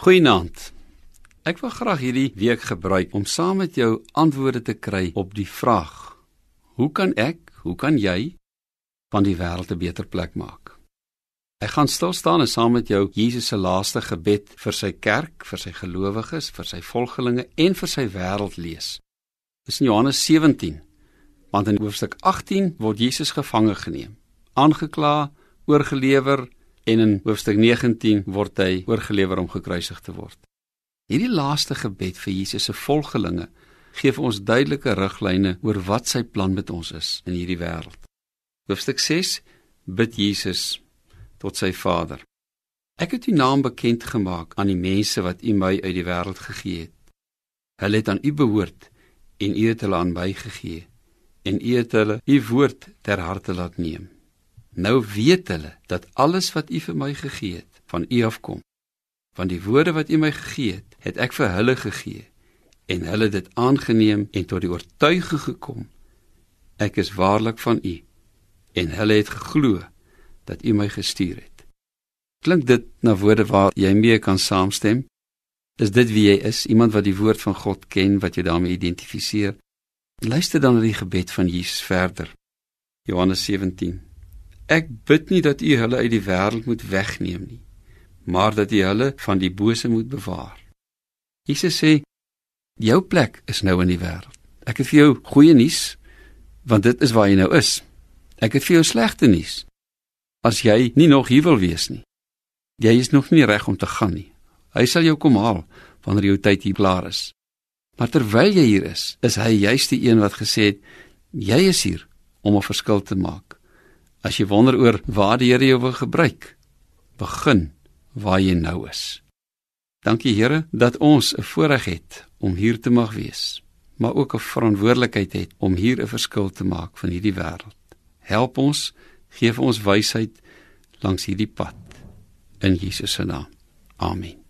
Goeienaand. Ek wil graag hierdie week gebruik om saam met jou antwoorde te kry op die vraag: Hoe kan ek, hoe kan jy van die wêreld 'n beter plek maak? Ek gaan stil staan en saam met jou Jesus se laaste gebed vir sy kerk, vir sy gelowiges, vir sy volgelinge en vir sy wêreld lees. Dis in Johannes 17. Want in hoofstuk 18 word Jesus gevange geneem, aangekla, oorgelewer en in hoofstuk 19 word hy oorgelewer om gekruisig te word. Hierdie laaste gebed vir Jesus se volgelinge gee vir ons duidelike riglyne oor wat sy plan met ons is in hierdie wêreld. Hoofstuk 6 bid Jesus tot sy Vader. Ek het u naam bekend gemaak aan die mense wat u my uit die wêreld gegee het. Hulle het aan u behoort en u het hulle aan my gegee en u het hulle u woord ter harte laat neem. Nou weet hulle dat alles wat U vir my gegee het, van U afkom. Van die woorde wat U my gegee het, het ek vir hulle gegee en hulle dit aangeneem en tot die oortuiging gekom. Ek is waarlik van U en hulle het geglo dat U my gestuur het. Klink dit na woorde waar jy mee kan saamstem? Is dit wie jy is, iemand wat die woord van God ken, wat jy daarmee identifiseer? Luister dan na die gebed van Jesus verder. Johannes 17 Ek bid nie dat U hulle uit die wêreld moet wegneem nie, maar dat U hulle van die bose moet bewaar. Jesus sê: "Jou plek is nou in die wêreld. Ek het vir jou goeie nuus, want dit is waar jy nou is. Ek het vir jou slegte nuus. As jy nie nog hier wil wees nie, jy is nog nie reg om te gaan nie. Hy sal jou kom haal wanneer jou tyd hier klaar is. Maar terwyl jy hier is, is hy juist die een wat gesê het: "Jy is hier om 'n verskil te maak." As jy wonder oor waar die Here jou wil gebruik, begin waar jy nou is. Dankie Here dat ons 'n voorreg het om hier te mag wees, maar ook 'n verantwoordelikheid het om hier 'n verskil te maak van hierdie wêreld. Help ons, gee vir ons wysheid langs hierdie pad in Jesus se naam. Amen.